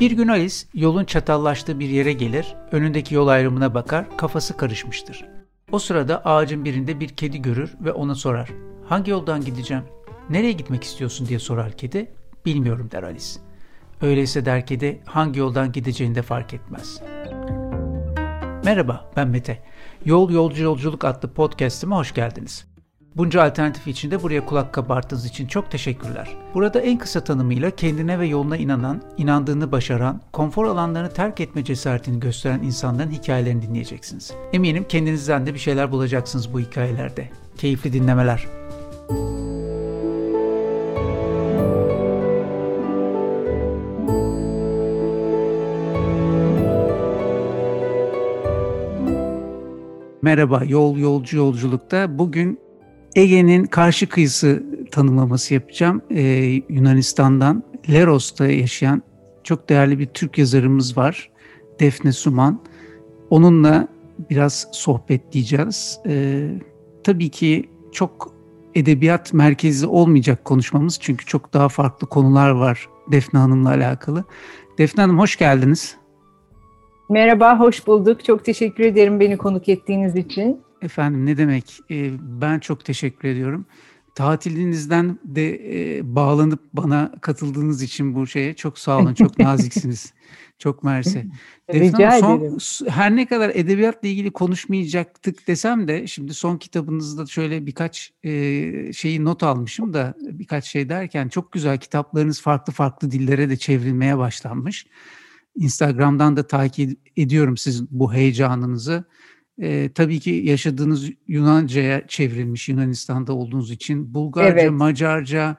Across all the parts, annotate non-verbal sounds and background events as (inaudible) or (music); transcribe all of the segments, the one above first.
Bir gün Alice yolun çatallaştığı bir yere gelir, önündeki yol ayrımına bakar, kafası karışmıştır. O sırada ağacın birinde bir kedi görür ve ona sorar. Hangi yoldan gideceğim? Nereye gitmek istiyorsun diye sorar kedi. Bilmiyorum der Alice. Öyleyse der kedi hangi yoldan gideceğini de fark etmez. Merhaba ben Mete. Yol Yolcu Yolculuk adlı podcast'ime hoş geldiniz. Bunca alternatif içinde buraya kulak kabarttığınız için çok teşekkürler. Burada en kısa tanımıyla kendine ve yoluna inanan, inandığını başaran, konfor alanlarını terk etme cesaretini gösteren insanların hikayelerini dinleyeceksiniz. Eminim kendinizden de bir şeyler bulacaksınız bu hikayelerde. Keyifli dinlemeler. Merhaba, Yol Yolcu Yolculuk'ta bugün Ege'nin karşı kıyısı tanımlaması yapacağım. Ee, Yunanistan'dan Leros'ta yaşayan çok değerli bir Türk yazarımız var. Defne Suman. Onunla biraz sohbetleyeceğiz. Ee, tabii ki çok edebiyat merkezi olmayacak konuşmamız. Çünkü çok daha farklı konular var Defne Hanım'la alakalı. Defne Hanım hoş geldiniz. Merhaba, hoş bulduk. Çok teşekkür ederim beni konuk ettiğiniz için. Efendim ne demek? Ee, ben çok teşekkür ediyorum. Tatilinizden de e, bağlanıp bana katıldığınız için bu şeye çok sağ olun. Çok (laughs) naziksiniz. çok mersi. Rica son. Her ne kadar edebiyatla ilgili konuşmayacaktık desem de şimdi son kitabınızda şöyle birkaç e, şeyi not almışım da birkaç şey derken çok güzel kitaplarınız farklı farklı dillere de çevrilmeye başlanmış. Instagram'dan da takip ediyorum sizin bu heyecanınızı. E, tabii ki yaşadığınız Yunanca'ya çevrilmiş Yunanistan'da olduğunuz için. Bulgarca, evet. Macarca,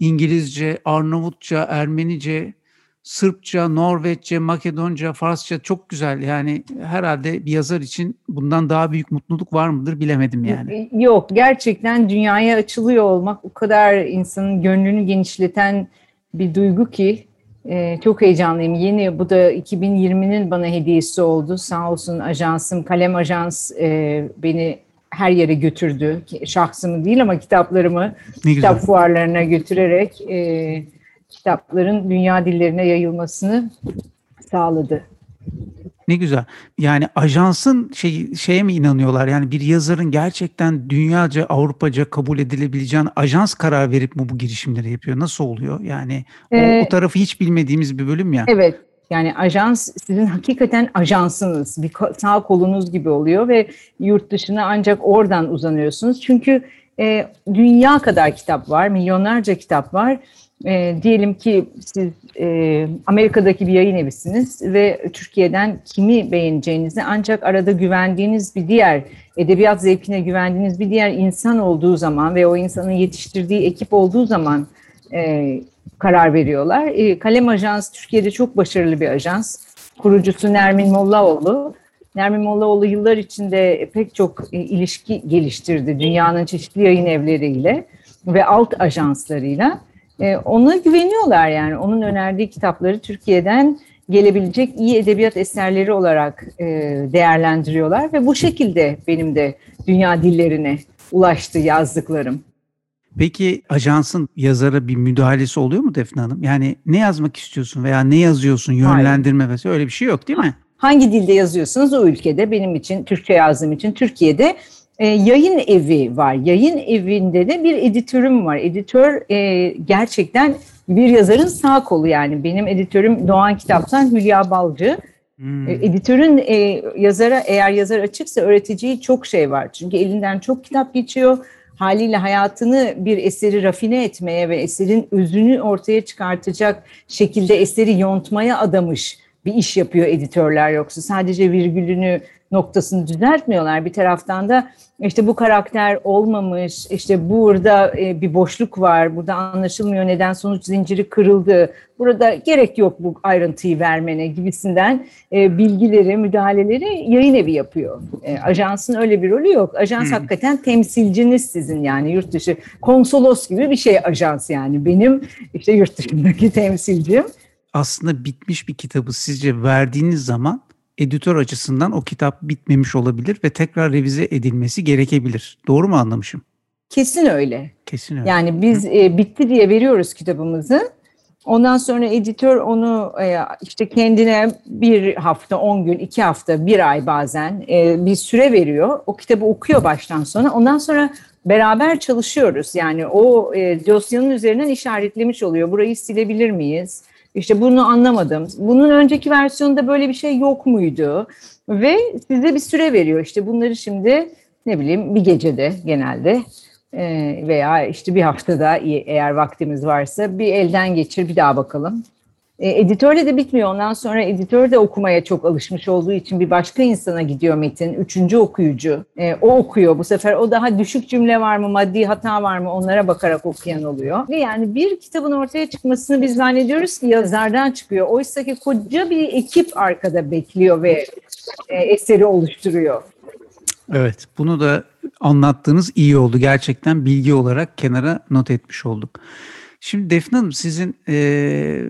İngilizce, Arnavutça, Ermenice, Sırpça, Norveççe, Makedonca, Farsça çok güzel. Yani herhalde bir yazar için bundan daha büyük mutluluk var mıdır bilemedim yani. Yok gerçekten dünyaya açılıyor olmak o kadar insanın gönlünü genişleten bir duygu ki ee, çok heyecanlıyım. Yeni bu da 2020'nin bana hediyesi oldu. Sağ olsun ajansım Kalem Ajans e, beni her yere götürdü. Şahsımı değil ama kitaplarımı ne kitap güzel. fuarlarına götürerek e, kitapların dünya dillerine yayılmasını sağladı. Ne güzel. Yani ajansın şey, şeye mi inanıyorlar? Yani bir yazarın gerçekten dünyaca, Avrupaca kabul edilebileceğini ajans karar verip mi bu girişimleri yapıyor? Nasıl oluyor? Yani ee, o, o tarafı hiç bilmediğimiz bir bölüm ya. Evet. Yani ajans sizin hakikaten ajansınız. Bir sağ kolunuz gibi oluyor ve yurt dışına ancak oradan uzanıyorsunuz. Çünkü e, dünya kadar kitap var, milyonlarca kitap var e, diyelim ki siz e, Amerika'daki bir yayın evisiniz ve Türkiye'den kimi beğeneceğinizi ancak arada güvendiğiniz bir diğer edebiyat zevkine güvendiğiniz bir diğer insan olduğu zaman ve o insanın yetiştirdiği ekip olduğu zaman e, karar veriyorlar. E, Kalem Ajans Türkiye'de çok başarılı bir ajans. Kurucusu Nermin Mollaoğlu. Nermin Mollaoğlu yıllar içinde pek çok e, ilişki geliştirdi dünyanın çeşitli yayın evleriyle ve alt ajanslarıyla. E, ona güveniyorlar yani. Onun önerdiği kitapları Türkiye'den gelebilecek iyi edebiyat eserleri olarak e, değerlendiriyorlar ve bu şekilde benim de dünya dillerine ulaştı yazdıklarım. Peki ajansın yazara bir müdahalesi oluyor mu Defne Hanım? Yani ne yazmak istiyorsun veya ne yazıyorsun yönlendirme Hayır. vesaire öyle bir şey yok değil mi? Hangi dilde yazıyorsunuz o ülkede benim için Türkçe yazdığım için Türkiye'de e, yayın evi var. Yayın evinde de bir editörüm var. Editör e, gerçekten bir yazarın sağ kolu yani. Benim editörüm Doğan Kitap'tan Hülya Balcı. Hmm. E, editörün e, yazara eğer yazar açıksa öğreteceği çok şey var. Çünkü elinden çok kitap geçiyor. Haliyle hayatını bir eseri rafine etmeye ve eserin özünü ortaya çıkartacak şekilde eseri yontmaya adamış bir iş yapıyor editörler yoksa sadece virgülünü noktasını düzeltmiyorlar. Bir taraftan da işte bu karakter olmamış, işte burada e, bir boşluk var, burada anlaşılmıyor neden sonuç zinciri kırıldı, burada gerek yok bu ayrıntıyı vermene gibisinden e, bilgileri, müdahaleleri yayın evi yapıyor. E, ajansın öyle bir rolü yok. Ajans hmm. hakikaten temsilciniz sizin yani yurt dışı konsolos gibi bir şey ajans yani benim işte yurt dışındaki temsilcim. Aslında bitmiş bir kitabı sizce verdiğiniz zaman editör açısından o kitap bitmemiş olabilir ve tekrar revize edilmesi gerekebilir. Doğru mu anlamışım? Kesin öyle. Kesin öyle. Yani biz e, bitti diye veriyoruz kitabımızı Ondan sonra editör onu e, işte kendine bir hafta, on gün, iki hafta, bir ay bazen e, bir süre veriyor. O kitabı okuyor baştan sona. Ondan sonra beraber çalışıyoruz. Yani o e, dosyanın üzerinden işaretlemiş oluyor. Burayı silebilir miyiz? İşte bunu anlamadım. Bunun önceki versiyonda böyle bir şey yok muydu? Ve size bir süre veriyor. İşte bunları şimdi ne bileyim bir gecede genelde ee, veya işte bir haftada eğer vaktimiz varsa bir elden geçir bir daha bakalım. E, editörle de bitmiyor. Ondan sonra editör de okumaya çok alışmış olduğu için bir başka insana gidiyor metin. Üçüncü okuyucu. E, o okuyor. Bu sefer o daha düşük cümle var mı, maddi hata var mı onlara bakarak okuyan oluyor. Ve yani bir kitabın ortaya çıkmasını biz zannediyoruz ki yazardan çıkıyor. Oysa ki koca bir ekip arkada bekliyor ve e, eseri oluşturuyor. Evet, bunu da anlattığınız iyi oldu. Gerçekten bilgi olarak kenara not etmiş olduk. Şimdi Defne Hanım sizin e,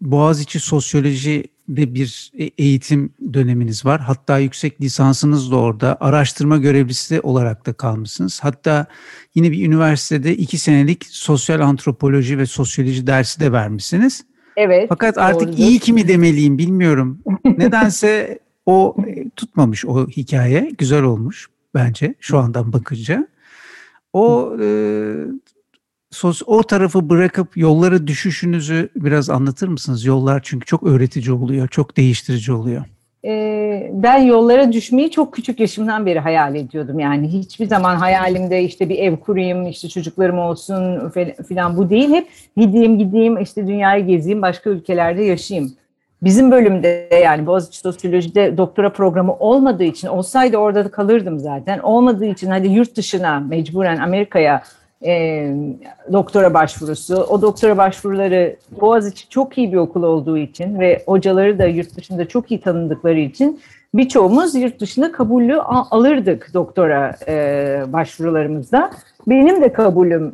Boğaziçi Sosyoloji'de bir e, eğitim döneminiz var. Hatta yüksek lisansınız da orada. Araştırma görevlisi olarak da kalmışsınız. Hatta yine bir üniversitede iki senelik sosyal antropoloji ve sosyoloji dersi de vermişsiniz. Evet. Fakat artık doğrudur. iyi ki mi demeliyim bilmiyorum. (laughs) Nedense o e, tutmamış o hikaye. Güzel olmuş bence şu andan bakınca. O e, sos, o tarafı bırakıp yollara düşüşünüzü biraz anlatır mısınız? Yollar çünkü çok öğretici oluyor, çok değiştirici oluyor. Ee, ben yollara düşmeyi çok küçük yaşımdan beri hayal ediyordum. Yani hiçbir zaman hayalimde işte bir ev kurayım, işte çocuklarım olsun falan bu değil. Hep gideyim gideyim işte dünyayı gezeyim, başka ülkelerde yaşayayım. Bizim bölümde yani Boğaziçi Sosyoloji'de doktora programı olmadığı için olsaydı orada da kalırdım zaten. Olmadığı için hadi yurt dışına mecburen Amerika'ya e, doktora başvurusu. O doktora başvuruları Boğaziçi çok iyi bir okul olduğu için ve hocaları da yurt dışında çok iyi tanındıkları için birçoğumuz yurt dışında kabulü alırdık doktora e, başvurularımızda. Benim de kabulüm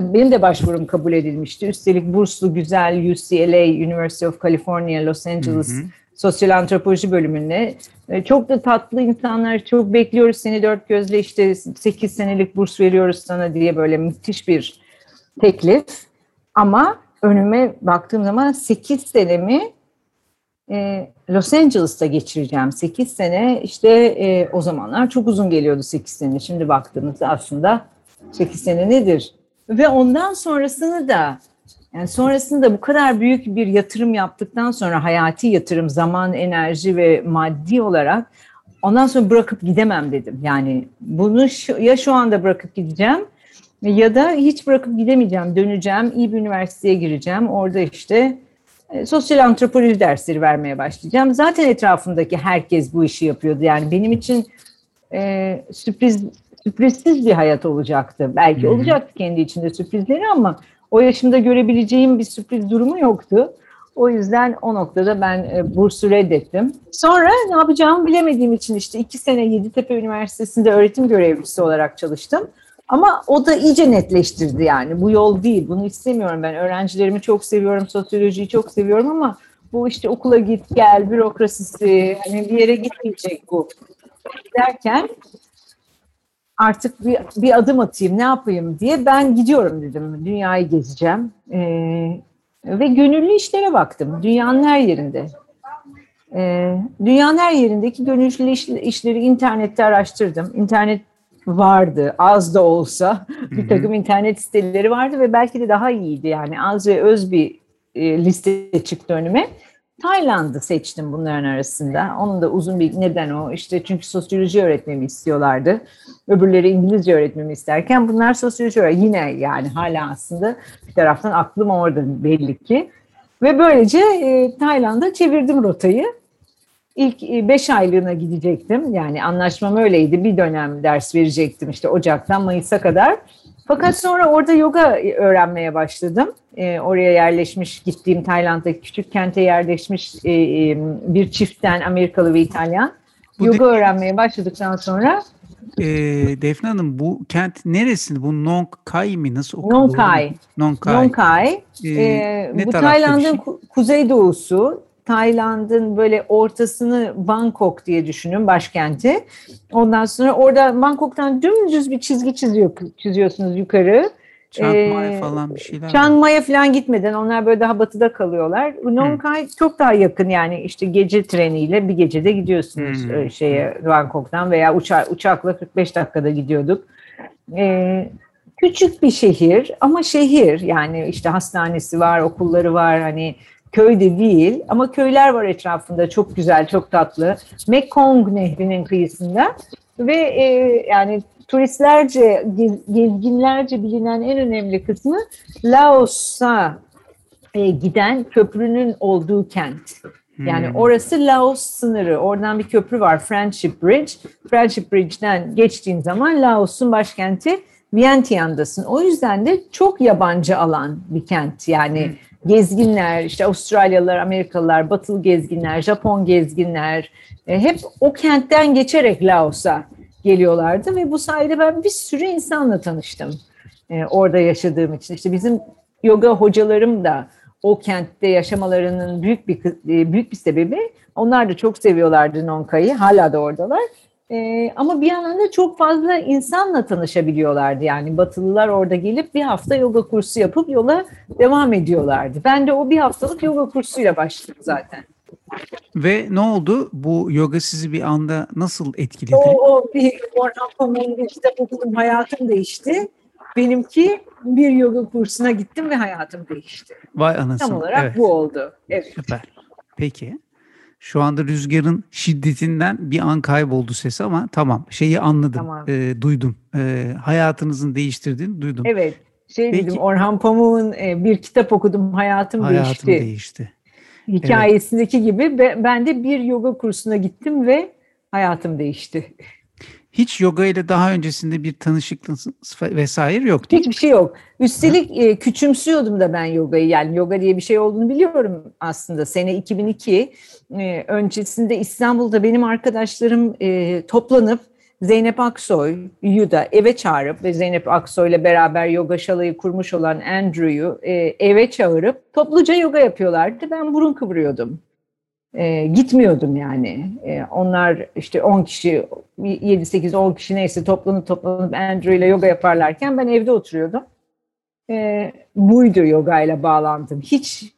benim de başvurum kabul edilmişti. Üstelik burslu güzel UCLA, University of California, Los Angeles hı hı. Sosyal Antropoloji bölümüne. E, çok da tatlı insanlar, çok bekliyoruz seni dört gözle işte 8 senelik burs veriyoruz sana diye böyle müthiş bir teklif. Ama önüme baktığım zaman 8 senemi e, Los Angeles'ta geçireceğim. 8 sene işte e, o zamanlar çok uzun geliyordu 8 sene. Şimdi baktığımızda aslında 8 sene nedir? Ve ondan sonrasını da yani sonrasında bu kadar büyük bir yatırım yaptıktan sonra hayati yatırım, zaman, enerji ve maddi olarak ondan sonra bırakıp gidemem dedim. Yani bunu şu, ya şu anda bırakıp gideceğim ya da hiç bırakıp gidemeyeceğim. Döneceğim, iyi bir üniversiteye gireceğim. Orada işte e, sosyal antropoloji dersleri vermeye başlayacağım. Zaten etrafımdaki herkes bu işi yapıyordu. Yani benim için e, sürpriz sürprizsiz bir hayat olacaktı. Belki olacaktı kendi içinde sürprizleri ama o yaşımda görebileceğim bir sürpriz durumu yoktu. O yüzden o noktada ben e, bursu reddettim. Sonra ne yapacağımı bilemediğim için işte iki sene Yeditepe Üniversitesi'nde öğretim görevlisi olarak çalıştım. Ama o da iyice netleştirdi yani. Bu yol değil, bunu istemiyorum ben. Öğrencilerimi çok seviyorum, sosyolojiyi çok seviyorum ama bu işte okula git gel, bürokrasisi, hani bir yere gitmeyecek bu derken artık bir, bir adım atayım ne yapayım diye ben gidiyorum dedim. Dünyayı gezeceğim. Ee, ve gönüllü işlere baktım. Dünyanın her yerinde. Ee, dünyanın her yerindeki gönüllü iş, işleri internette araştırdım. İnternet vardı az da olsa (laughs) bir takım internet siteleri vardı ve belki de daha iyiydi yani az ve öz bir e, liste çıktı önüme. Tayland'ı seçtim bunların arasında. Onun da uzun bir neden o. İşte çünkü sosyoloji öğretmemi istiyorlardı. Öbürleri İngilizce öğretmemi isterken bunlar sosyoloji öğretmemi. Yine yani hala aslında bir taraftan aklım orada belli ki. Ve böylece e, Tayland'a çevirdim rotayı. İlk e, beş aylığına gidecektim. Yani anlaşmam öyleydi. Bir dönem ders verecektim işte Ocak'tan Mayıs'a kadar. Fakat sonra orada yoga öğrenmeye başladım. E, oraya yerleşmiş, gittiğim Tayland'daki küçük kente yerleşmiş e, e, bir çiftten Amerikalı ve İtalyan. Bu yoga de... öğrenmeye başladıktan sonra e, Defne Hanım bu kent neresinde? Bu Nong Khai mi? Nasıl okuyor? Nong Khai. Nong Khai. Nong Khai. Ee, e, bu Tayland'ın şey? kuzeydoğusu. Tayland'ın böyle ortasını Bangkok diye düşünün başkenti. Ondan sonra orada Bangkok'tan dümdüz bir çizgi çiziyor, çiziyorsunuz yukarı. Chiang falan bir şeyler. Chiang Mai'ye falan gitmeden onlar böyle daha batıda kalıyorlar. Nong Khai çok daha yakın yani işte gece treniyle bir gecede gidiyorsunuz hmm. şeye Bangkok'tan veya uça uçakla 45 dakikada gidiyorduk. Ee, küçük bir şehir ama şehir yani işte hastanesi var, okulları var hani köyde değil ama köyler var etrafında çok güzel, çok tatlı. Mekong Nehri'nin kıyısında ve e, yani turistlerce, gezginlerce bilinen en önemli kısmı Laos'a e, giden köprünün olduğu kent. Yani hmm. orası Laos sınırı. Oradan bir köprü var Friendship Bridge. Friendship Bridge'den geçtiğin zaman Laos'un başkenti Vientiane'dasın. O yüzden de çok yabancı alan bir kent. Yani hmm. Gezginler, işte Avustralyalılar, Amerikalılar, Batılı gezginler, Japon gezginler e, hep o kentten geçerek Laos'a geliyorlardı ve bu sayede ben bir sürü insanla tanıştım. E, orada yaşadığım için. İşte bizim yoga hocalarım da o kentte yaşamalarının büyük bir e, büyük bir sebebi onlar da çok seviyorlardı Nonka'yı. Hala da oradalar. E, ama bir yandan da çok fazla insanla tanışabiliyorlardı. Yani Batılılar orada gelip bir hafta yoga kursu yapıp yola devam ediyorlardı. Ben de o bir haftalık yoga kursuyla başladım zaten. Ve ne oldu? Bu yoga sizi bir anda nasıl etkiledi? O, o bir Orhan Pamuk'un kitap okudum, hayatım değişti. Benimki bir yoga kursuna gittim ve hayatım değişti. Vay anasını. Tam olarak evet. bu oldu. Evet. Süper. Peki. Şu anda rüzgarın şiddetinden bir an kayboldu ses ama tamam şeyi anladım, tamam. e, duydum. E, hayatınızın değiştirdiğini duydum. Evet. Şey Peki, dedim Orhan Pamuk'un e, bir kitap okudum hayatım, hayatım değişti. Hayatım değişti hikayesindeki evet. gibi ben de bir yoga kursuna gittim ve hayatım değişti. Hiç yoga ile daha öncesinde bir tanışıklığınız vesaire yok değil Hiçbir şey yok. Üstelik e, küçümsüyordum da ben yogayı. Yani yoga diye bir şey olduğunu biliyorum aslında. Sene 2002 e, öncesinde İstanbul'da benim arkadaşlarım e, toplanıp Zeynep Aksoy'u da eve çağırıp ve Zeynep Aksoy'la beraber yoga şalayı kurmuş olan Andrew'yu e, eve çağırıp topluca yoga yapıyorlardı. Ben burun kıvırıyordum. E, gitmiyordum yani. E, onlar işte 10 kişi, 7-8-10 kişi neyse toplanıp toplanıp Andrew ile yoga yaparlarken ben evde oturuyordum. E, buydu yoga ile bağlantım. Hiç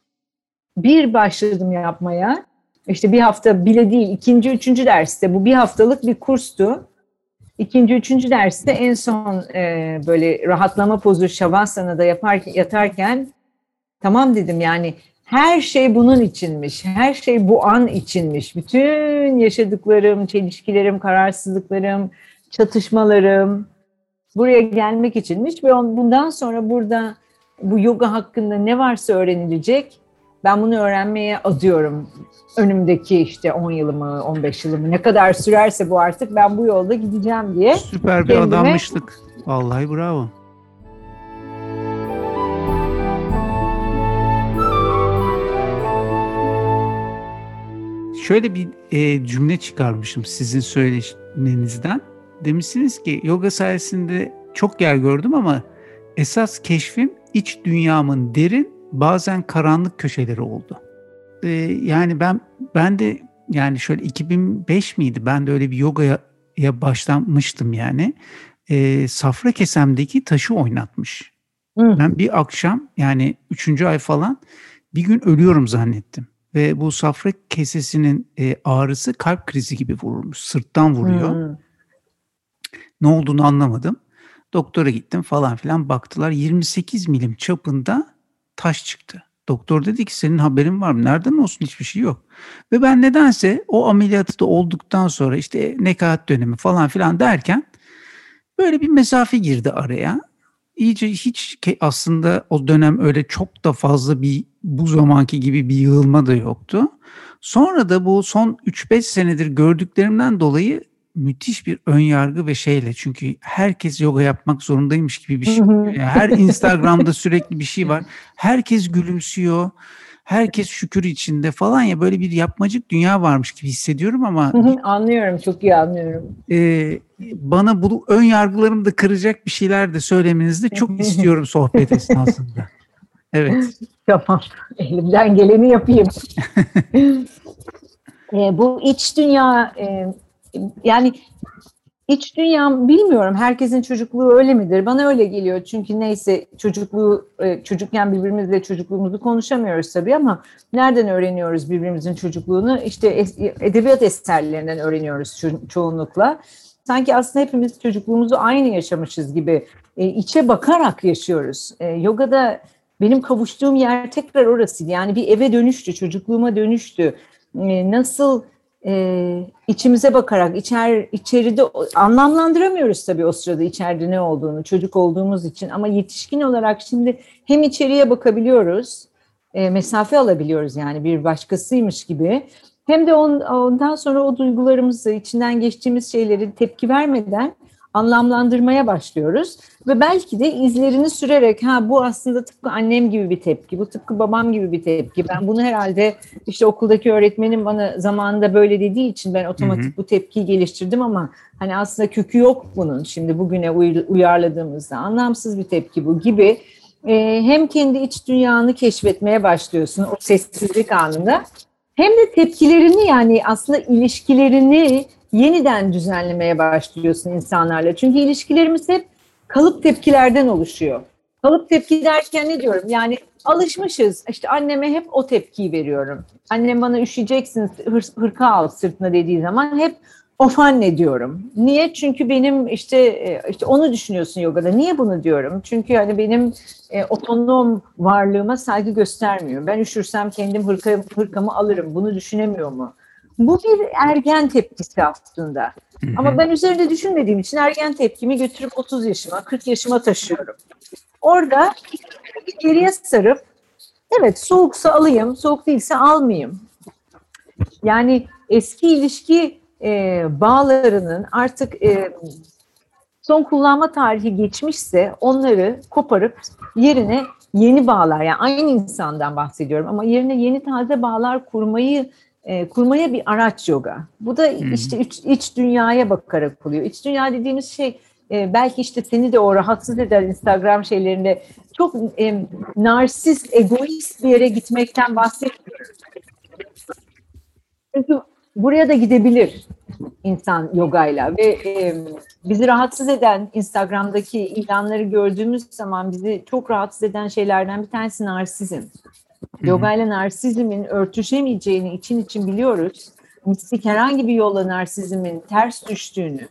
bir başladım yapmaya. İşte bir hafta bile değil, ikinci, üçüncü derste bu bir haftalık bir kurstu. İkinci, üçüncü derste en son e, böyle rahatlama pozu Şavasana'da yapar, yatarken tamam dedim yani her şey bunun içinmiş, her şey bu an içinmiş. Bütün yaşadıklarım, çelişkilerim, kararsızlıklarım, çatışmalarım buraya gelmek içinmiş ve bundan sonra burada bu yoga hakkında ne varsa öğrenilecek ben bunu öğrenmeye adıyorum. Önümdeki işte 10 yılımı, 15 yılımı ne kadar sürerse bu artık ben bu yolda gideceğim diye. Süper bir kendime... adammışlık. Vallahi bravo. Şöyle bir e, cümle çıkarmışım sizin söylemenizden. Demişsiniz ki yoga sayesinde çok yer gördüm ama esas keşfim iç dünyamın derin bazen karanlık köşeleri oldu. Ee, yani ben ben de yani şöyle 2005 miydi? Ben de öyle bir yogaya ya başlamıştım yani. Ee, safra kesemdeki taşı oynatmış. Hı. Ben bir akşam yani üçüncü ay falan bir gün ölüyorum zannettim. Ve bu safra kesesinin e, ağrısı kalp krizi gibi vurulmuş. Sırttan vuruyor. Hı. Ne olduğunu anlamadım. Doktora gittim falan filan baktılar. 28 milim çapında taş çıktı. Doktor dedi ki senin haberin var mı? Nereden olsun hiçbir şey yok. Ve ben nedense o ameliyatı da olduktan sonra işte nekaat dönemi falan filan derken böyle bir mesafe girdi araya. İyice hiç aslında o dönem öyle çok da fazla bir bu zamanki gibi bir yığılma da yoktu. Sonra da bu son 3-5 senedir gördüklerimden dolayı müthiş bir ön yargı ve şeyle çünkü herkes yoga yapmak zorundaymış gibi bir şey. Yani her Instagram'da sürekli bir şey var. (laughs) Herkes gülümsüyor. Herkes şükür içinde falan ya böyle bir yapmacık dünya varmış gibi hissediyorum ama anlıyorum çok iyi anlıyorum. E, bana bu ön yargılarımı da kıracak bir şeyler de söylemenizi de çok (laughs) istiyorum sohbet esnasında. Evet. (laughs) Tamam. Elimden geleni yapayım. (laughs) e, bu iç dünya e, yani İç dünyam bilmiyorum. Herkesin çocukluğu öyle midir? Bana öyle geliyor. Çünkü neyse çocukluğu e, çocukken birbirimizle çocukluğumuzu konuşamıyoruz tabii ama nereden öğreniyoruz birbirimizin çocukluğunu? İşte edebiyat eserlerinden öğreniyoruz ço- çoğunlukla. Sanki aslında hepimiz çocukluğumuzu aynı yaşamışız gibi e, içe bakarak yaşıyoruz. E, yogada benim kavuştuğum yer tekrar orasıydı. Yani bir eve dönüştü, çocukluğuma dönüştü. Nasıl e, içimize bakarak içer içeride anlamlandıramıyoruz tabii o sırada içeride ne olduğunu çocuk olduğumuz için. Ama yetişkin olarak şimdi hem içeriye bakabiliyoruz e, mesafe alabiliyoruz yani bir başkasıymış gibi. Hem de on, ondan sonra o duygularımızı içinden geçtiğimiz şeyleri tepki vermeden anlamlandırmaya başlıyoruz ve belki de izlerini sürerek ha bu aslında tıpkı annem gibi bir tepki, bu tıpkı babam gibi bir tepki. Ben bunu herhalde işte okuldaki öğretmenim bana zamanında böyle dediği için ben otomatik hı hı. bu tepkiyi geliştirdim ama hani aslında kökü yok bunun. Şimdi bugüne uyarladığımızda anlamsız bir tepki bu gibi ee, hem kendi iç dünyanı keşfetmeye başlıyorsun o sessizlik anında hem de tepkilerini yani aslında ilişkilerini yeniden düzenlemeye başlıyorsun insanlarla. Çünkü ilişkilerimiz hep kalıp tepkilerden oluşuyor. Kalıp tepki derken ne diyorum? Yani alışmışız. İşte anneme hep o tepkiyi veriyorum. Annem bana üşüyeceksin hır, hırka al sırtına dediği zaman hep of anne diyorum. Niye? Çünkü benim işte e, işte onu düşünüyorsun yogada. Niye bunu diyorum? Çünkü hani benim e, otonom varlığıma saygı göstermiyor. Ben üşürsem kendim hırka, hırkamı alırım. Bunu düşünemiyor mu? Bu bir ergen tepkisi aslında. Ama ben üzerinde düşünmediğim için ergen tepkimi götürüp 30 yaşıma, 40 yaşıma taşıyorum. Orada geriye sarıp evet soğuksa alayım, soğuk değilse almayayım. Yani eski ilişki e, bağlarının artık e, son kullanma tarihi geçmişse onları koparıp yerine yeni bağlar yani aynı insandan bahsediyorum ama yerine yeni taze bağlar kurmayı e, kurmaya bir araç yoga. Bu da işte iç, iç dünyaya bakarak oluyor. İç dünya dediğimiz şey e, belki işte seni de o rahatsız eder Instagram şeylerinde çok e, narsist, egoist bir yere gitmekten bahsetmiyoruz. Çünkü buraya da gidebilir insan yogayla ve e, bizi rahatsız eden Instagram'daki ilanları gördüğümüz zaman bizi çok rahatsız eden şeylerden bir tanesi narsizm. Yoga ile narsizmin örtüşemeyeceğini için için biliyoruz. Mistik herhangi bir yolla narsizmin ters düştüğünü,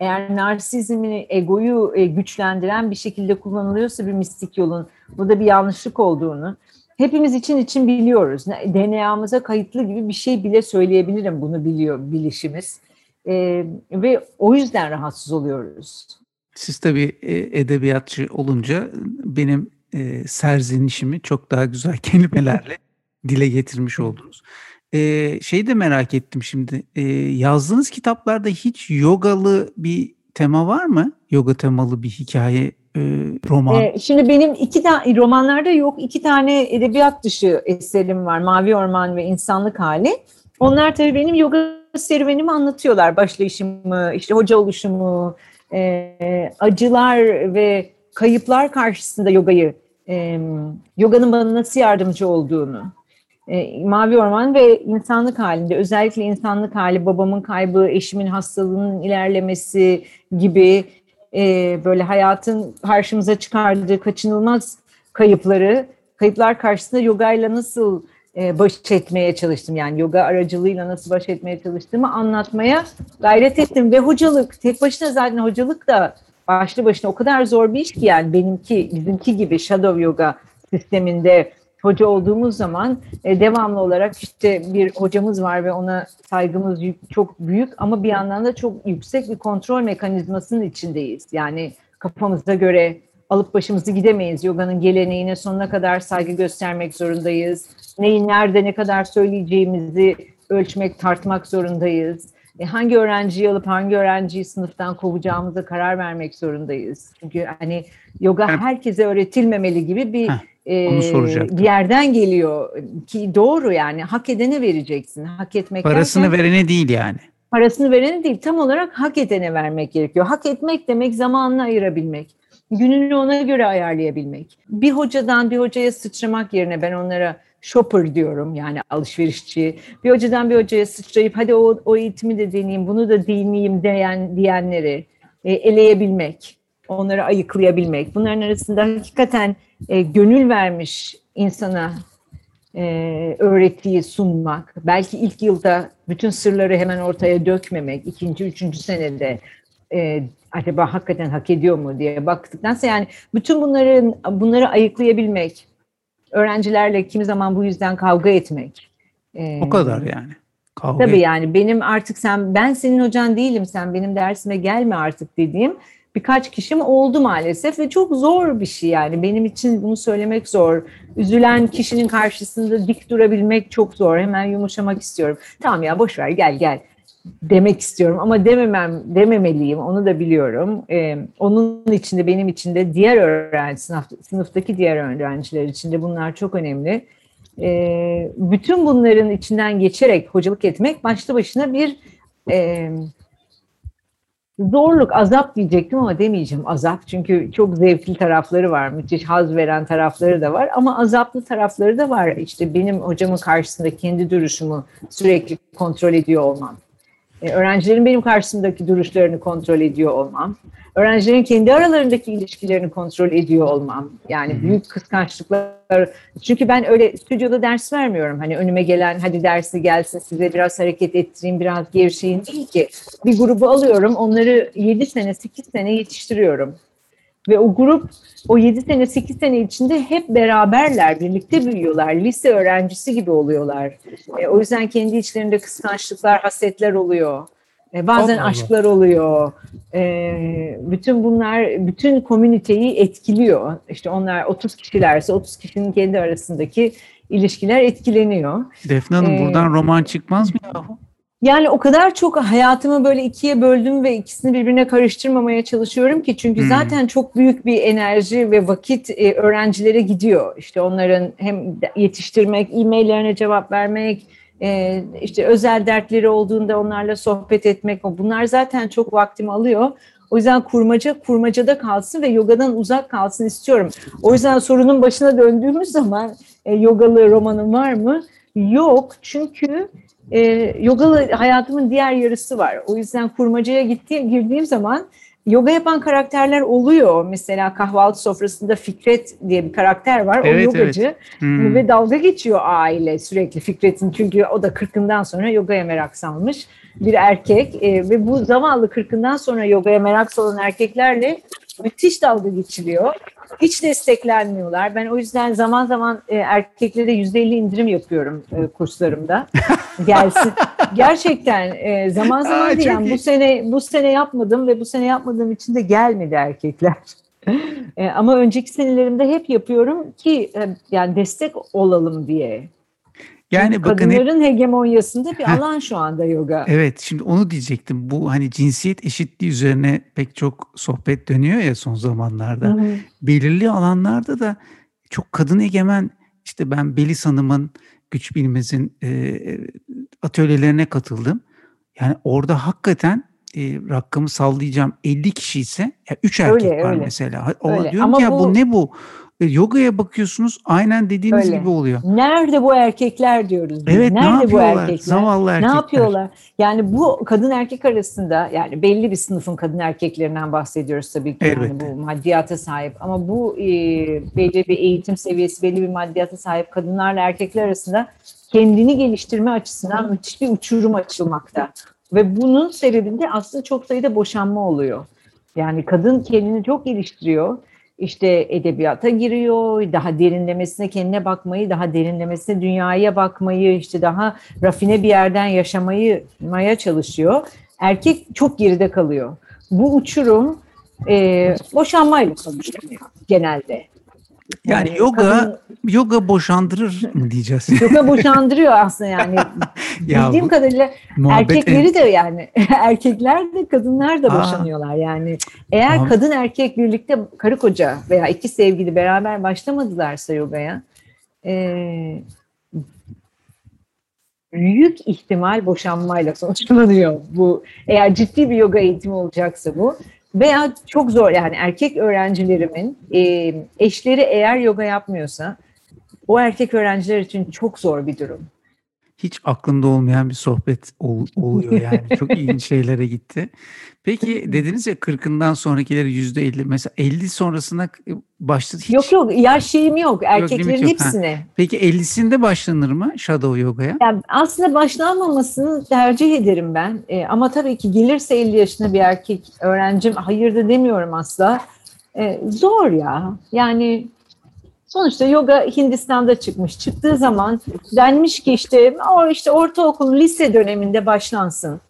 eğer narsizmini, egoyu e, güçlendiren bir şekilde kullanılıyorsa bir mistik yolun, bu da bir yanlışlık olduğunu hepimiz için için biliyoruz. DNA'mıza kayıtlı gibi bir şey bile söyleyebilirim bunu biliyor bilişimiz. Ee, ve o yüzden rahatsız oluyoruz. Siz tabii e, edebiyatçı olunca benim e, serzenişimi çok daha güzel (laughs) kelimelerle dile getirmiş oldunuz. E, şey de merak ettim şimdi. E, yazdığınız kitaplarda hiç yogalı bir tema var mı? Yoga temalı bir hikaye, e, roman. E, şimdi benim iki tane romanlarda yok. iki tane edebiyat dışı eserim var. Mavi Orman ve İnsanlık Hali. Onlar tabii benim yoga serüvenimi anlatıyorlar. Başlayışımı, işte hoca oluşumu, e, acılar ve kayıplar karşısında yogayı e, yoganın bana nasıl yardımcı olduğunu, e, Mavi Orman ve insanlık halinde özellikle insanlık hali, babamın kaybı, eşimin hastalığının ilerlemesi gibi e, böyle hayatın karşımıza çıkardığı kaçınılmaz kayıpları, kayıplar karşısında yogayla nasıl e, baş etmeye çalıştım. Yani yoga aracılığıyla nasıl baş etmeye çalıştığımı anlatmaya gayret ettim. Ve hocalık, tek başına zaten hocalık da başlı başına o kadar zor bir iş ki yani benimki bizimki gibi shadow yoga sisteminde hoca olduğumuz zaman e, devamlı olarak işte bir hocamız var ve ona saygımız yük, çok büyük ama bir yandan da çok yüksek bir kontrol mekanizmasının içindeyiz. Yani kafamıza göre alıp başımızı gidemeyiz. Yoganın geleneğine sonuna kadar saygı göstermek zorundayız. Neyi nerede ne kadar söyleyeceğimizi ölçmek, tartmak zorundayız. E, hangi öğrenciyi alıp hangi öğrenciyi sınıftan kovacağımıza karar vermek zorundayız. Çünkü hani yoga herkese öğretilmemeli gibi bir e, bir yerden geliyor ki doğru yani hak edene vereceksin. Hak etmek parasını derken, verene değil yani. Parasını verene değil tam olarak hak edene vermek gerekiyor. Hak etmek demek zamanını ayırabilmek. Gününü ona göre ayarlayabilmek. Bir hocadan bir hocaya sıçramak yerine ben onlara shopper diyorum yani alışverişçi. Bir hocadan bir hocaya sıçrayıp hadi o, o eğitimi de deneyeyim, bunu da deneyeyim diyen, diyenleri e, eleyebilmek, onları ayıklayabilmek. Bunların arasında hakikaten e, gönül vermiş insana e, öğretiyi sunmak, belki ilk yılda bütün sırları hemen ortaya dökmemek, ikinci, üçüncü senede e, acaba hakikaten hak ediyor mu diye baktıktan sonra yani bütün bunların bunları ayıklayabilmek, öğrencilerle kimi zaman bu yüzden kavga etmek. E, o kadar yani. Kavga tabii yani benim artık sen ben senin hocan değilim sen benim dersime gelme artık dediğim birkaç kişim oldu maalesef ve çok zor bir şey yani benim için bunu söylemek zor. Üzülen kişinin karşısında dik durabilmek çok zor. Hemen yumuşamak istiyorum. Tamam ya boş ver gel gel demek istiyorum ama dememem dememeliyim onu da biliyorum. Ee, onun içinde benim için de diğer öğrenci sınıf, sınıftaki diğer öğrenciler için de bunlar çok önemli. Ee, bütün bunların içinden geçerek hocalık etmek başlı başına bir e, zorluk, azap diyecektim ama demeyeceğim azap. Çünkü çok zevkli tarafları var, müthiş haz veren tarafları da var. Ama azaplı tarafları da var. İşte benim hocamın karşısında kendi duruşumu sürekli kontrol ediyor olmam. E, öğrencilerin benim karşısındaki duruşlarını kontrol ediyor olmam, öğrencilerin kendi aralarındaki ilişkilerini kontrol ediyor olmam. Yani büyük kıskançlıklar. Çünkü ben öyle stüdyoda ders vermiyorum. Hani önüme gelen hadi dersi gelsin size biraz hareket ettireyim, biraz gevşeyin değil ki. Bir grubu alıyorum, onları 7 sene, 8 sene yetiştiriyorum. Ve o grup o 7 sene 8 sene içinde hep beraberler, birlikte büyüyorlar. Lise öğrencisi gibi oluyorlar. E, o yüzden kendi içlerinde kıskançlıklar, hasetler oluyor. E, bazen Allah aşklar oluyor. E, bütün bunlar bütün komüniteyi etkiliyor. İşte onlar 30 kişilerse 30 kişinin kendi arasındaki ilişkiler etkileniyor. Defne Hanım ee, buradan roman çıkmaz mı yahu? Yani o kadar çok hayatımı böyle ikiye böldüm ve ikisini birbirine karıştırmamaya çalışıyorum ki çünkü hmm. zaten çok büyük bir enerji ve vakit e, öğrencilere gidiyor. İşte onların hem yetiştirmek, e-maillerine cevap vermek, e, işte özel dertleri olduğunda onlarla sohbet etmek bunlar zaten çok vaktimi alıyor. O yüzden kurmaca kurmacada kalsın ve yogadan uzak kalsın istiyorum. O yüzden sorunun başına döndüğümüz zaman e, yogalı romanım var mı? Yok çünkü e, yogalı hayatımın diğer yarısı var. O yüzden kurmacaya gittiğim, girdiğim zaman yoga yapan karakterler oluyor. Mesela kahvaltı sofrasında Fikret diye bir karakter var. Evet, o yogacı evet. Hmm. ve dalga geçiyor aile sürekli Fikret'in. Çünkü o da kırkından sonra yogaya merak salmış bir erkek e, ve bu zavallı kırkından sonra yogaya merak salan erkeklerle müthiş dalga geçiliyor. Hiç desteklenmiyorlar. Ben o yüzden zaman zaman e, erkeklere yüzde elli indirim yapıyorum e, kurslarımda. (laughs) Gelsin. Gerçekten e, zaman zaman Aa. Yani bu sene bu sene yapmadım ve bu sene yapmadığım için de gelmedi erkekler. (laughs) e, ama önceki senelerimde hep yapıyorum ki e, yani destek olalım diye. Yani bakın kadınların hep, hegemonyasında bir heh, alan şu anda yoga. Evet şimdi onu diyecektim. Bu hani cinsiyet eşitliği üzerine pek çok sohbet dönüyor ya son zamanlarda. Hı hı. Belirli alanlarda da çok kadın egemen işte ben Belis Hanım'ın Güç Bilmez'in e, atölyelerine katıldım. Yani orada hakikaten e, rakamı sallayacağım 50 kişi ise ya 3 erkek öyle, var öyle. mesela. O öyle. diyorum Ama ki ya bu, bu ne bu? E, yogaya bakıyorsunuz aynen dediğiniz Öyle. gibi oluyor. Nerede bu erkekler diyoruz. Biz. Evet Nerede ne yapıyorlar? Bu erkekler? Zavallı erkekler. Ne yapıyorlar? Yani bu kadın erkek arasında yani belli bir sınıfın kadın erkeklerinden bahsediyoruz tabii ki. Yani bu maddiyata sahip ama bu e, belli bir eğitim seviyesi, belli bir maddiyata sahip kadınlarla erkekler arasında kendini geliştirme açısından müthiş bir uçurum açılmakta. Ve bunun sebebinde aslında çok sayıda boşanma oluyor. Yani kadın kendini çok geliştiriyor işte edebiyata giriyor, daha derinlemesine kendine bakmayı, daha derinlemesine dünyaya bakmayı, işte daha rafine bir yerden yaşamayı maya çalışıyor. Erkek çok geride kalıyor. Bu uçurum e, boşanmayla sonuçlanıyor genelde. Yani, yani yoga kadın, yoga boşandırır mı diyeceğiz? (laughs) Yoga boşandırıyor aslında yani. (laughs) ya Bildiğim kadarıyla erkekleri en... de yani (laughs) erkekler de kadınlar da Aa, boşanıyorlar yani. Eğer tamam. kadın erkek birlikte karı koca veya iki sevgili beraber başlamadılarsa yogaya e, büyük ihtimal boşanmayla sonuçlanıyor bu. Eğer ciddi bir yoga eğitimi olacaksa bu. Veya çok zor yani erkek öğrencilerimin e, eşleri eğer yoga yapmıyorsa o erkek öğrenciler için çok zor bir durum hiç aklımda olmayan bir sohbet ol, oluyor yani. Çok (laughs) ilginç şeylere gitti. Peki dediniz ya 40'ından sonrakileri yüzde 50 mesela 50 sonrasına başladı hiç. Yok yok yaş şeyim yok erkeklerin yok, hepsine. Ha. Peki 50'sinde başlanır mı Shadow Yoga'ya? Yani aslında başlanmamasını tercih ederim ben. E, ama tabii ki gelirse 50 yaşında bir erkek öğrencim hayır da demiyorum asla. E, zor ya yani Sonuçta yoga Hindistan'da çıkmış. Çıktığı zaman denmiş ki işte o işte ortaokul, lise döneminde başlansın.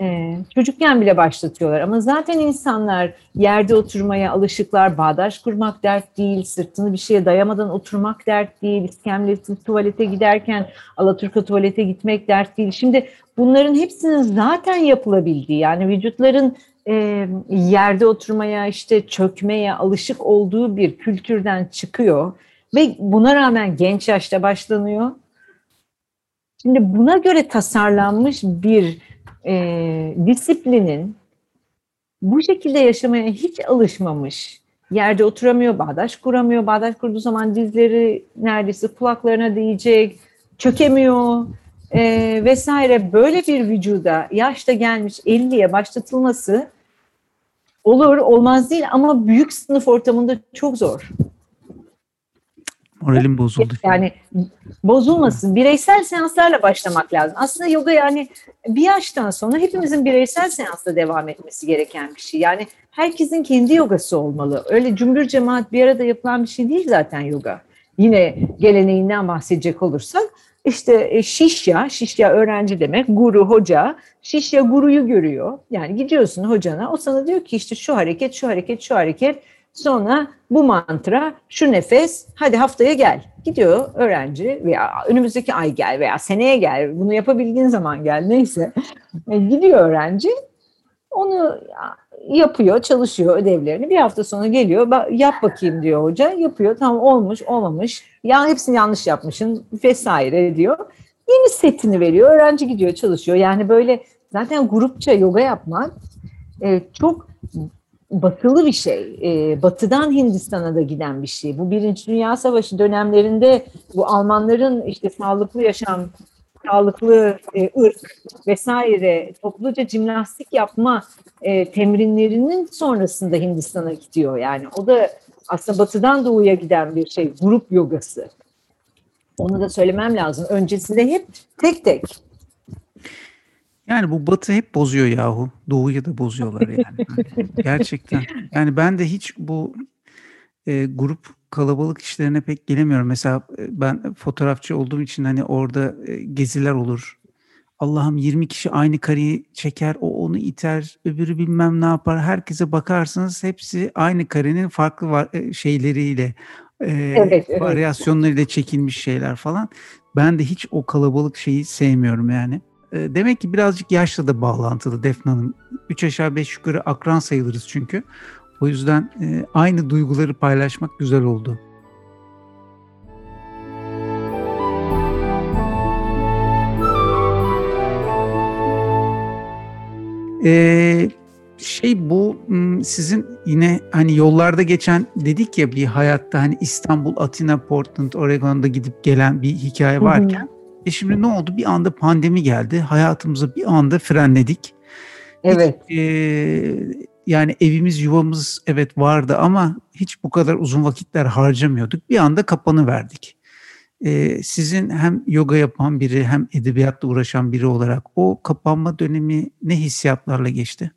Ee, çocukken bile başlatıyorlar ama zaten insanlar yerde oturmaya alışıklar, bağdaş kurmak dert değil, sırtını bir şeye dayamadan oturmak dert değil, iskemlesiz tuvalete giderken Alaturka tuvalete gitmek dert değil. Şimdi bunların hepsinin zaten yapılabildiği yani vücutların e, yerde oturmaya işte çökmeye alışık olduğu bir kültürden çıkıyor ve buna rağmen genç yaşta başlanıyor. Şimdi buna göre tasarlanmış bir e, disiplinin bu şekilde yaşamaya hiç alışmamış, yerde oturamıyor, bağdaş kuramıyor, bağdaş kurduğu zaman dizleri neredeyse kulaklarına değecek, çökemiyor e, vesaire böyle bir vücuda yaşta gelmiş 50'ye başlatılması olur olmaz değil ama büyük sınıf ortamında çok zor. Moralim bozuldu. Yani bozulmasın. Bireysel seanslarla başlamak lazım. Aslında yoga yani bir yaştan sonra hepimizin bireysel seansla devam etmesi gereken bir şey. Yani herkesin kendi yogası olmalı. Öyle cümbür cemaat bir arada yapılan bir şey değil zaten yoga. Yine geleneğinden bahsedecek olursak işte e, şişya, şişya öğrenci demek, guru hoca, şişya guruyu görüyor. Yani gidiyorsun hocana, o sana diyor ki işte şu hareket, şu hareket, şu hareket, sonra bu mantra, şu nefes, hadi haftaya gel. Gidiyor öğrenci veya önümüzdeki ay gel veya seneye gel, bunu yapabildiğin zaman gel neyse. E, gidiyor öğrenci, onu yapıyor, çalışıyor ödevlerini. Bir hafta sonra geliyor, yap bakayım diyor hoca. Yapıyor, tamam olmuş, olmamış. Ya hepsini yanlış yapmışsın vesaire diyor. Yeni setini veriyor, öğrenci gidiyor, çalışıyor. Yani böyle zaten grupça yoga yapmak e, çok batılı bir şey. E, batıdan Hindistan'a da giden bir şey. Bu Birinci Dünya Savaşı dönemlerinde bu Almanların işte sağlıklı yaşam sağlıklı e, ırk vesaire topluca jimnastik yapma e, temrinlerinin sonrasında Hindistan'a gidiyor. Yani o da aslında batıdan doğuya giden bir şey, grup yogası. Onu da söylemem lazım. Öncesinde hep tek tek. Yani bu batı hep bozuyor yahu. Doğuyu da bozuyorlar yani. (laughs) Gerçekten. Yani ben de hiç bu e, grup kalabalık işlerine pek gelemiyorum. Mesela e, ben fotoğrafçı olduğum için hani orada e, geziler olur. Allah'ım 20 kişi aynı kareyi çeker, o onu iter, öbürü bilmem ne yapar. Herkese bakarsınız hepsi aynı karenin farklı var, e, şeyleriyle, evet, evet. varyasyonlarıyla çekilmiş şeyler falan. Ben de hiç o kalabalık şeyi sevmiyorum yani. Demek ki birazcık yaşla da bağlantılı Defne Hanım. Üç aşağı beş yukarı akran sayılırız çünkü. O yüzden e, aynı duyguları paylaşmak güzel oldu. Ee, şey bu sizin yine hani yollarda geçen dedik ya bir hayatta hani İstanbul, Atina, Portland, Oregon'da gidip gelen bir hikaye varken hı hı. e şimdi ne oldu? Bir anda pandemi geldi. Hayatımıza bir anda frenledik. Evet. Hiç, e, yani evimiz yuvamız evet vardı ama hiç bu kadar uzun vakitler harcamıyorduk. Bir anda kapanı verdik. Ee, sizin hem yoga yapan biri hem edebiyatla uğraşan biri olarak o kapanma dönemi ne hissiyatlarla geçti?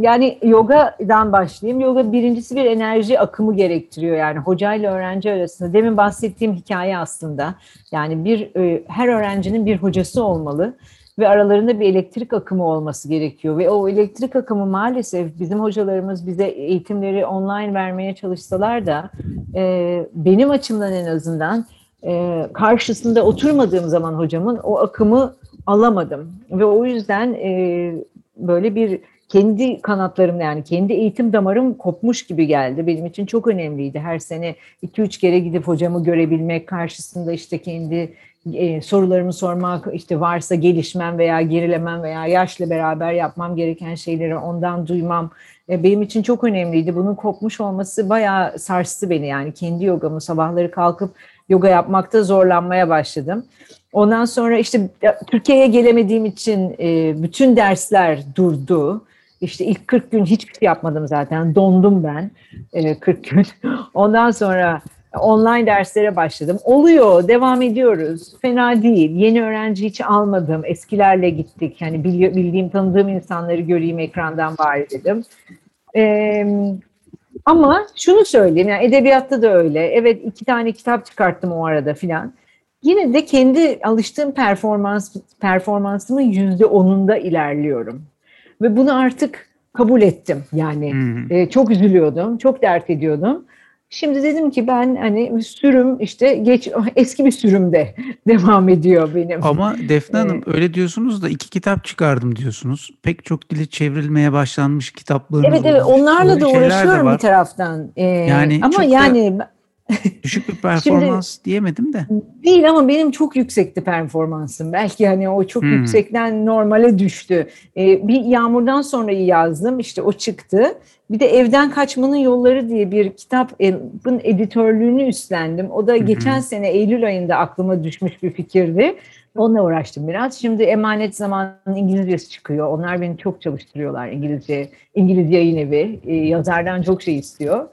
Yani yogadan başlayayım. Yoga birincisi bir enerji akımı gerektiriyor. Yani hocayla öğrenci arasında. Demin bahsettiğim hikaye aslında. Yani bir e, her öğrencinin bir hocası olmalı ve aralarında bir elektrik akımı olması gerekiyor. Ve o elektrik akımı maalesef bizim hocalarımız bize eğitimleri online vermeye çalışsalar da e, benim açımdan en azından e, karşısında oturmadığım zaman hocamın o akımı alamadım. Ve o yüzden e, böyle bir kendi kanatlarım yani kendi eğitim damarım kopmuş gibi geldi. Benim için çok önemliydi. Her sene 2-3 kere gidip hocamı görebilmek, karşısında işte kendi e, sorularımı sormak, işte varsa gelişmem veya gerilemem veya yaşla beraber yapmam gereken şeyleri ondan duymam e, benim için çok önemliydi. Bunun kopmuş olması bayağı sarstı beni yani kendi yogamı sabahları kalkıp yoga yapmakta zorlanmaya başladım. Ondan sonra işte Türkiye'ye gelemediğim için e, bütün dersler durdu. İşte ilk 40 gün hiçbir şey yapmadım zaten. Dondum ben 40 gün. (laughs) Ondan sonra online derslere başladım. Oluyor, devam ediyoruz. Fena değil. Yeni öğrenci hiç almadım. Eskilerle gittik. Yani bildiğim, tanıdığım insanları göreyim ekrandan bari dedim. Ee, ama şunu söyleyeyim, yani edebiyatta da öyle. Evet iki tane kitap çıkarttım o arada filan. Yine de kendi alıştığım performans performansımın yüzde onunda ilerliyorum. Ve bunu artık kabul ettim. Yani hmm. e, çok üzülüyordum, çok dert ediyordum. Şimdi dedim ki ben hani sürüm işte geç eski bir sürümde (laughs) devam ediyor benim. Ama Defne Hanım ee, öyle diyorsunuz da iki kitap çıkardım diyorsunuz. Pek çok dili çevrilmeye başlanmış kitaplarınız Evet evet onlarla da uğraşıyorum bir taraftan. Ee, yani ama yani (laughs) Düşük bir performans Şimdi, diyemedim de. Değil ama benim çok yüksekti performansım. Belki hani o çok hmm. yüksekten normale düştü. Ee, bir yağmurdan sonra yazdım işte o çıktı. Bir de Evden Kaçmanın Yolları diye bir kitabın editörlüğünü üstlendim. O da geçen sene Eylül ayında aklıma düşmüş bir fikirdi. Onunla uğraştım biraz. Şimdi Emanet Zamanı'nın İngilizcesi çıkıyor. Onlar beni çok çalıştırıyorlar İngilizce. İngiliz yayın evi. Ee, yazardan çok şey istiyor.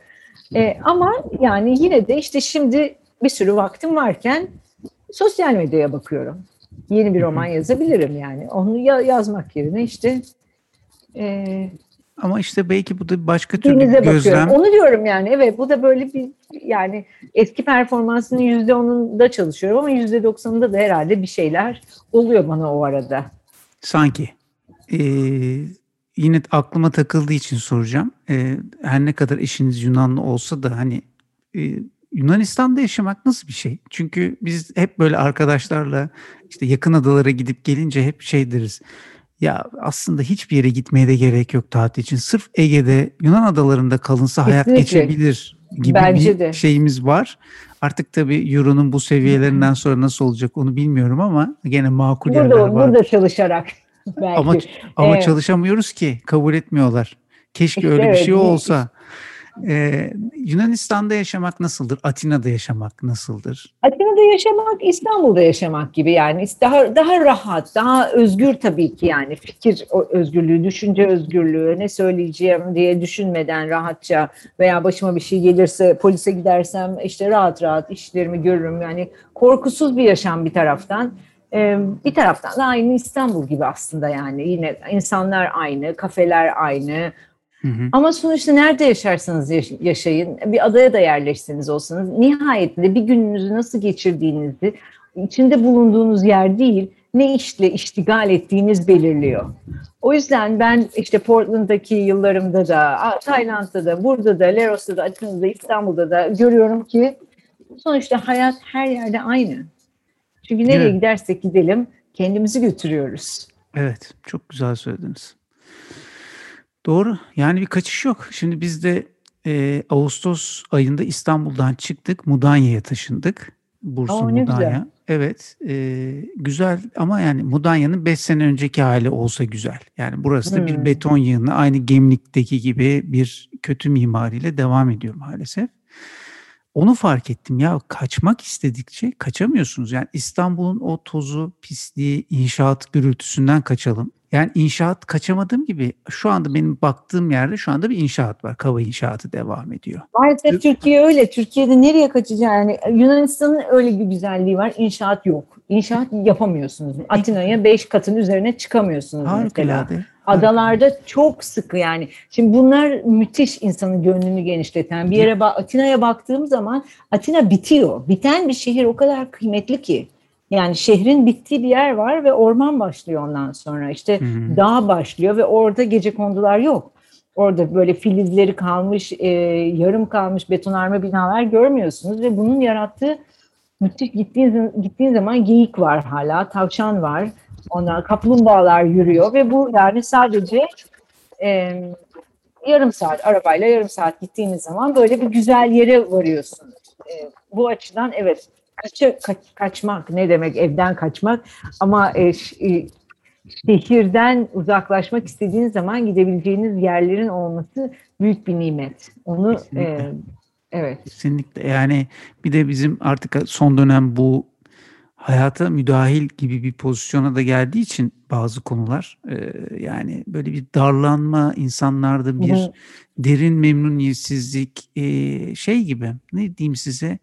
E, ama yani yine de işte şimdi bir sürü vaktim varken sosyal medyaya bakıyorum. Yeni bir roman yazabilirim yani. Onu ya, yazmak yerine işte e, ama işte belki bu da başka türlü bir gözlem. Bakıyorum. Onu diyorum yani evet bu da böyle bir yani eski performansının yüzde onunda çalışıyorum ama yüzde doksanında da herhalde bir şeyler oluyor bana o arada. Sanki. Ee, yine aklıma takıldığı için soracağım. E, her ne kadar eşiniz Yunanlı olsa da hani e, Yunanistan'da yaşamak nasıl bir şey? Çünkü biz hep böyle arkadaşlarla işte yakın adalara gidip gelince hep şey deriz. Ya aslında hiçbir yere gitmeye de gerek yok tatil için. Sırf Ege'de Yunan adalarında kalınsa hayat geçebilir gibi Bence bir de. şeyimiz var. Artık tabii Euro'nun bu seviyelerinden sonra nasıl olacak onu bilmiyorum ama gene makul burada, yerler var. Burada çalışarak. Belki. Ama ama evet. çalışamıyoruz ki kabul etmiyorlar. Keşke işte öyle evet, bir şey olsa. Ee, Yunanistan'da yaşamak nasıldır? Atina'da yaşamak nasıldır? Atina'da yaşamak İstanbul'da yaşamak gibi yani daha daha rahat, daha özgür tabii ki yani fikir özgürlüğü, düşünce özgürlüğü, ne söyleyeceğim diye düşünmeden rahatça veya başıma bir şey gelirse polise gidersem işte rahat rahat işlerimi görürüm yani korkusuz bir yaşam bir taraftan. Ee, bir taraftan da aynı İstanbul gibi aslında yani yine insanlar aynı, kafeler aynı. Hı hı. Ama sonuçta nerede yaşarsanız yaşayın, bir adaya da yerleşseniz olsanız nihayetinde bir gününüzü nasıl geçirdiğinizi içinde bulunduğunuz yer değil, ne işle iştigal ettiğiniz belirliyor. O yüzden ben işte Portland'daki yıllarımda da, Tayland'da da, burada da, Leros'ta da, Atina'da, İstanbul'da da görüyorum ki sonuçta hayat her yerde aynı. Çünkü nereye evet. gidersek gidelim kendimizi götürüyoruz. Evet, çok güzel söylediniz. Doğru. Yani bir kaçış yok. Şimdi biz de e, Ağustos ayında İstanbul'dan çıktık. Mudanya'ya taşındık. Bursa Aa, Mudanya. Güzel. Evet. E, güzel ama yani Mudanya'nın 5 sene önceki hali olsa güzel. Yani burası da hmm. bir beton yığını. Aynı Gemlik'teki gibi bir kötü mimariyle devam ediyor maalesef. Onu fark ettim ya kaçmak istedikçe kaçamıyorsunuz. Yani İstanbul'un o tozu, pisliği, inşaat gürültüsünden kaçalım. Yani inşaat kaçamadığım gibi şu anda benim baktığım yerde şu anda bir inşaat var. Kava inşaatı devam ediyor. Maalesef Türkiye öyle. Türkiye'de nereye kaçacaksın? Yani Yunanistan'ın öyle bir güzelliği var. İnşaat yok. İnşaat yapamıyorsunuz. Atina'ya beş katın üzerine çıkamıyorsunuz Harikulade. mesela. Adalarda çok sıkı yani. Şimdi bunlar müthiş insanın gönlünü genişleten. Bir yere Atina'ya baktığım zaman Atina bitiyor. Biten bir şehir o kadar kıymetli ki. Yani şehrin bittiği bir yer var ve orman başlıyor ondan sonra. İşte hmm. dağ başlıyor ve orada gece kondular yok. Orada böyle filizleri kalmış, e, yarım kalmış betonarme binalar görmüyorsunuz ve bunun yarattığı müthiş gittiğiniz, gittiğiniz zaman geyik var hala, tavşan var. Onlar kaplumbağalar yürüyor ve bu yani sadece e, yarım saat arabayla yarım saat gittiğiniz zaman böyle bir güzel yere varıyorsunuz. E, bu açıdan evet kaça, kaç, kaçmak ne demek evden kaçmak ama e, e, şehirden uzaklaşmak istediğiniz zaman gidebileceğiniz yerlerin olması büyük bir nimet. Onu e, Evet. Kesinlikle. Yani bir de bizim artık son dönem bu hayata müdahil gibi bir pozisyona da geldiği için bazı konular e, yani böyle bir darlanma insanlarda bir Hı-hı. derin memnuniyetsizlik e, şey gibi ne diyeyim size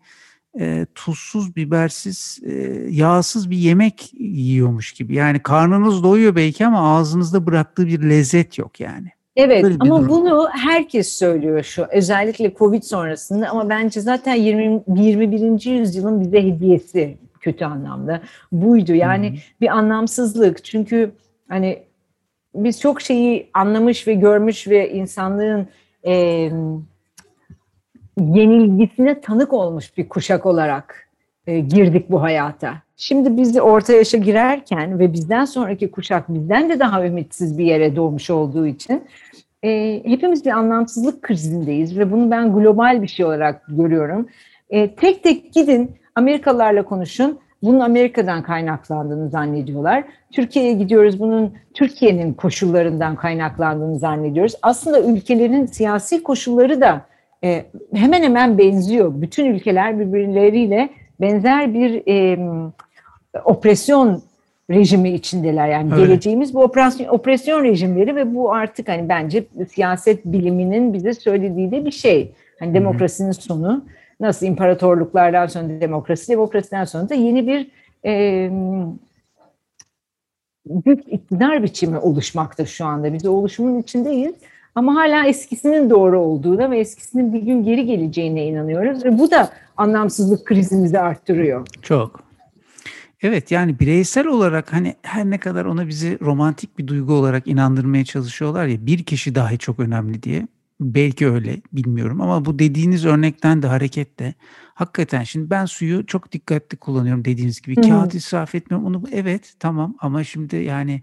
e, tuzsuz bibersiz e, yağsız bir yemek yiyormuş gibi yani karnınız doyuyor belki ama ağzınızda bıraktığı bir lezzet yok yani. Evet ama durum. bunu herkes söylüyor şu özellikle Covid sonrasında ama bence zaten 20, 21. yüzyılın bize hediyesi kötü anlamda buydu. Yani hmm. bir anlamsızlık çünkü hani biz çok şeyi anlamış ve görmüş ve insanlığın e, yenilgisine tanık olmuş bir kuşak olarak e, girdik bu hayata. Şimdi biz de orta yaşa girerken ve bizden sonraki kuşak bizden de daha ümitsiz bir yere doğmuş olduğu için e, hepimiz bir anlamsızlık krizindeyiz ve bunu ben global bir şey olarak görüyorum. E, tek tek gidin Amerikalılarla konuşun. Bunun Amerika'dan kaynaklandığını zannediyorlar. Türkiye'ye gidiyoruz bunun Türkiye'nin koşullarından kaynaklandığını zannediyoruz. Aslında ülkelerin siyasi koşulları da e, hemen hemen benziyor. Bütün ülkeler birbirleriyle benzer bir e, opresyon rejimi içindeler. Yani Öyle. geleceğimiz bu operasyon, opresyon rejimleri ve bu artık hani bence siyaset biliminin bize söylediği de bir şey. Hani demokrasinin sonu nasıl imparatorluklardan sonra demokrasi, demokrasiden sonra da yeni bir e, güç iktidar biçimi oluşmakta şu anda. Biz oluşumun içindeyiz. Ama hala eskisinin doğru olduğuna ve eskisinin bir gün geri geleceğine inanıyoruz. Ve bu da anlamsızlık krizimizi arttırıyor. Çok. Evet yani bireysel olarak hani her ne kadar ona bizi romantik bir duygu olarak inandırmaya çalışıyorlar ya bir kişi dahi çok önemli diye. Belki öyle bilmiyorum ama bu dediğiniz örnekten de hareketle hakikaten şimdi ben suyu çok dikkatli kullanıyorum dediğiniz gibi. Hı-hı. Kağıt israf etmiyorum onu evet tamam ama şimdi yani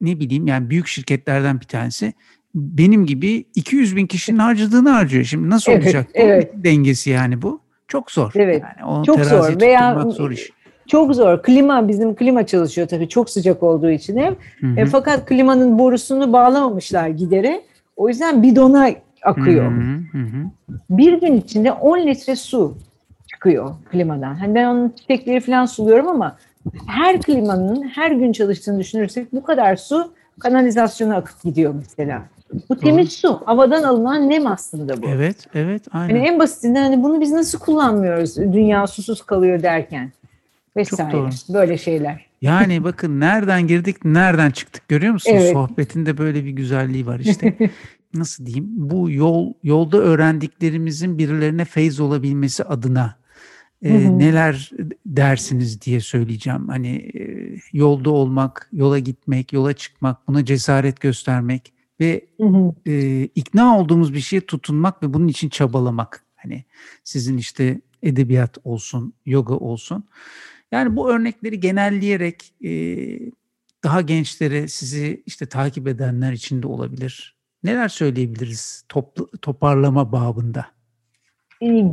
ne bileyim yani büyük şirketlerden bir tanesi benim gibi 200 bin kişinin harcadığını harcıyor. Şimdi nasıl evet, olacak evet. dengesi yani bu? Çok zor. Evet. Yani onu çok zor veya zor iş. Çok zor. Klima bizim klima çalışıyor tabii çok sıcak olduğu için ev. E, fakat klimanın borusunu bağlamamışlar gidere. O yüzden bidona akıyor. Hı hı hı. Bir gün içinde 10 litre su çıkıyor klimadan. Hani ben onun çiçekleri falan suluyorum ama her klimanın her gün çalıştığını düşünürsek bu kadar su kanalizasyona akıp gidiyor mesela. Bu temiz su. Havadan alınan nem aslında bu. Evet, evet. Aynen. Yani en basitinden hani bunu biz nasıl kullanmıyoruz dünya susuz kalıyor derken vesaire. Çok doğru. Böyle şeyler. Yani (laughs) bakın nereden girdik, nereden çıktık görüyor musunuz? Evet. Sohbetin böyle bir güzelliği var işte. (laughs) Nasıl diyeyim? Bu yol yolda öğrendiklerimizin birilerine feyz olabilmesi adına e, neler dersiniz diye söyleyeceğim. Hani e, yolda olmak, yola gitmek, yola çıkmak, buna cesaret göstermek ve E, ikna olduğumuz bir şeye tutunmak ve bunun için çabalamak. Hani sizin işte edebiyat olsun, yoga olsun. Yani bu örnekleri genelleyerek e, daha gençlere sizi işte takip edenler için de olabilir. Neler söyleyebiliriz toplu, toparlama babında?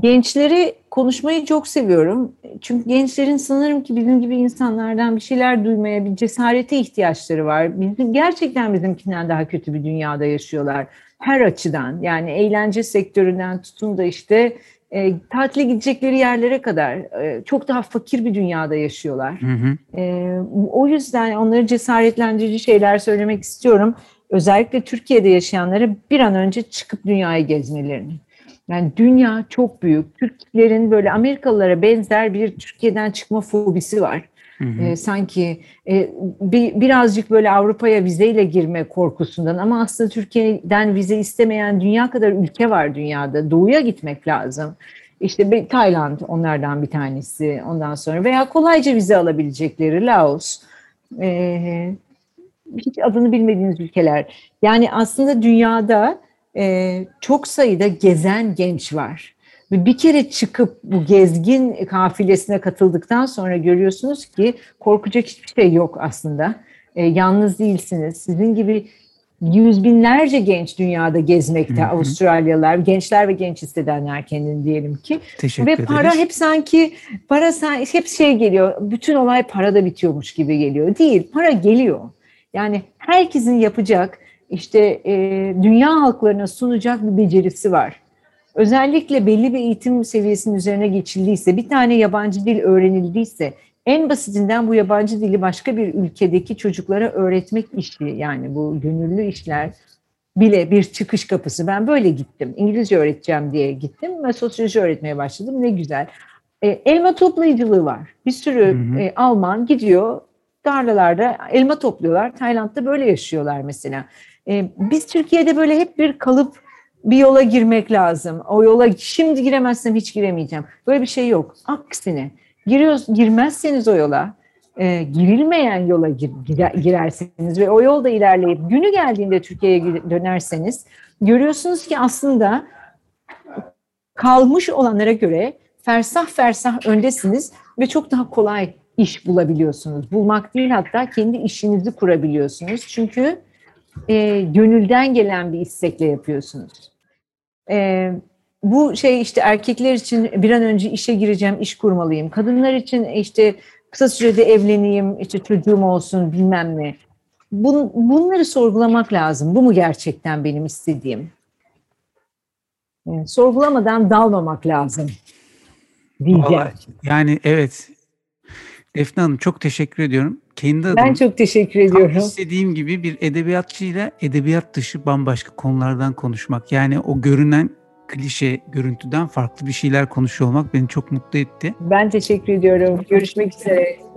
Gençleri konuşmayı çok seviyorum. Çünkü gençlerin sanırım ki bizim gibi insanlardan bir şeyler duymaya, bir cesarete ihtiyaçları var. Bizim gerçekten bizimkinden daha kötü bir dünyada yaşıyorlar. Her açıdan yani eğlence sektöründen tutun da işte e, tatile gidecekleri yerlere kadar e, çok daha fakir bir dünyada yaşıyorlar. Hı hı. E, o yüzden onları cesaretlendirici şeyler söylemek istiyorum. Özellikle Türkiye'de yaşayanlara bir an önce çıkıp dünyayı gezmelerini. Yani dünya çok büyük. Türklerin böyle Amerikalılara benzer bir Türkiye'den çıkma fobisi var. Hı hı. Sanki e, bir, birazcık böyle Avrupa'ya vizeyle girme korkusundan ama aslında Türkiye'den vize istemeyen dünya kadar ülke var dünyada. Doğuya gitmek lazım. İşte bir, Tayland onlardan bir tanesi ondan sonra veya kolayca vize alabilecekleri Laos. E, hiç adını bilmediğiniz ülkeler. Yani aslında dünyada e, çok sayıda gezen genç var. Bir kere çıkıp bu gezgin kafilesine katıldıktan sonra görüyorsunuz ki korkacak hiçbir şey yok aslında. E, yalnız değilsiniz. Sizin gibi yüz binlerce genç dünyada gezmekte hı hı. Avustralyalılar, gençler ve genç hissedenler kendini diyelim ki. Teşekkür ve para ederiz. hep sanki para hep şey geliyor. Bütün olay parada bitiyormuş gibi geliyor. Değil, para geliyor. Yani herkesin yapacak işte e, dünya halklarına sunacak bir becerisi var. Özellikle belli bir eğitim seviyesinin üzerine geçildiyse, bir tane yabancı dil öğrenildiyse, en basitinden bu yabancı dili başka bir ülkedeki çocuklara öğretmek işi yani bu gönüllü işler bile bir çıkış kapısı. Ben böyle gittim. İngilizce öğreteceğim diye gittim ve sosyoloji öğretmeye başladım. Ne güzel. E, elma toplayıcılığı var. Bir sürü hı hı. E, Alman gidiyor tarlalarda elma topluyorlar. Tayland'da böyle yaşıyorlar mesela. E, biz Türkiye'de böyle hep bir kalıp bir yola girmek lazım. O yola şimdi giremezsem hiç giremeyeceğim. Böyle bir şey yok. Aksine giriyoruz, girmezseniz o yola, e, girilmeyen yola gir, girerseniz ve o yolda ilerleyip günü geldiğinde Türkiye'ye dönerseniz görüyorsunuz ki aslında kalmış olanlara göre fersah fersah öndesiniz ve çok daha kolay iş bulabiliyorsunuz. Bulmak değil hatta kendi işinizi kurabiliyorsunuz. Çünkü e, gönülden gelen bir istekle yapıyorsunuz. E, bu şey işte erkekler için bir an önce işe gireceğim, iş kurmalıyım. Kadınlar için işte kısa sürede evleneyim, işte çocuğum olsun bilmem ne. Bun, bunları sorgulamak lazım. Bu mu gerçekten benim istediğim? Yani sorgulamadan dalmamak lazım. Diyeceğim. yani evet. Efna Hanım çok teşekkür ediyorum. Kendi adım, ben çok teşekkür ediyorum. İstediğim gibi bir edebiyatçıyla edebiyat dışı bambaşka konulardan konuşmak. Yani o görünen klişe görüntüden farklı bir şeyler konuşuyor olmak beni çok mutlu etti. Ben teşekkür ediyorum. Görüşmek üzere.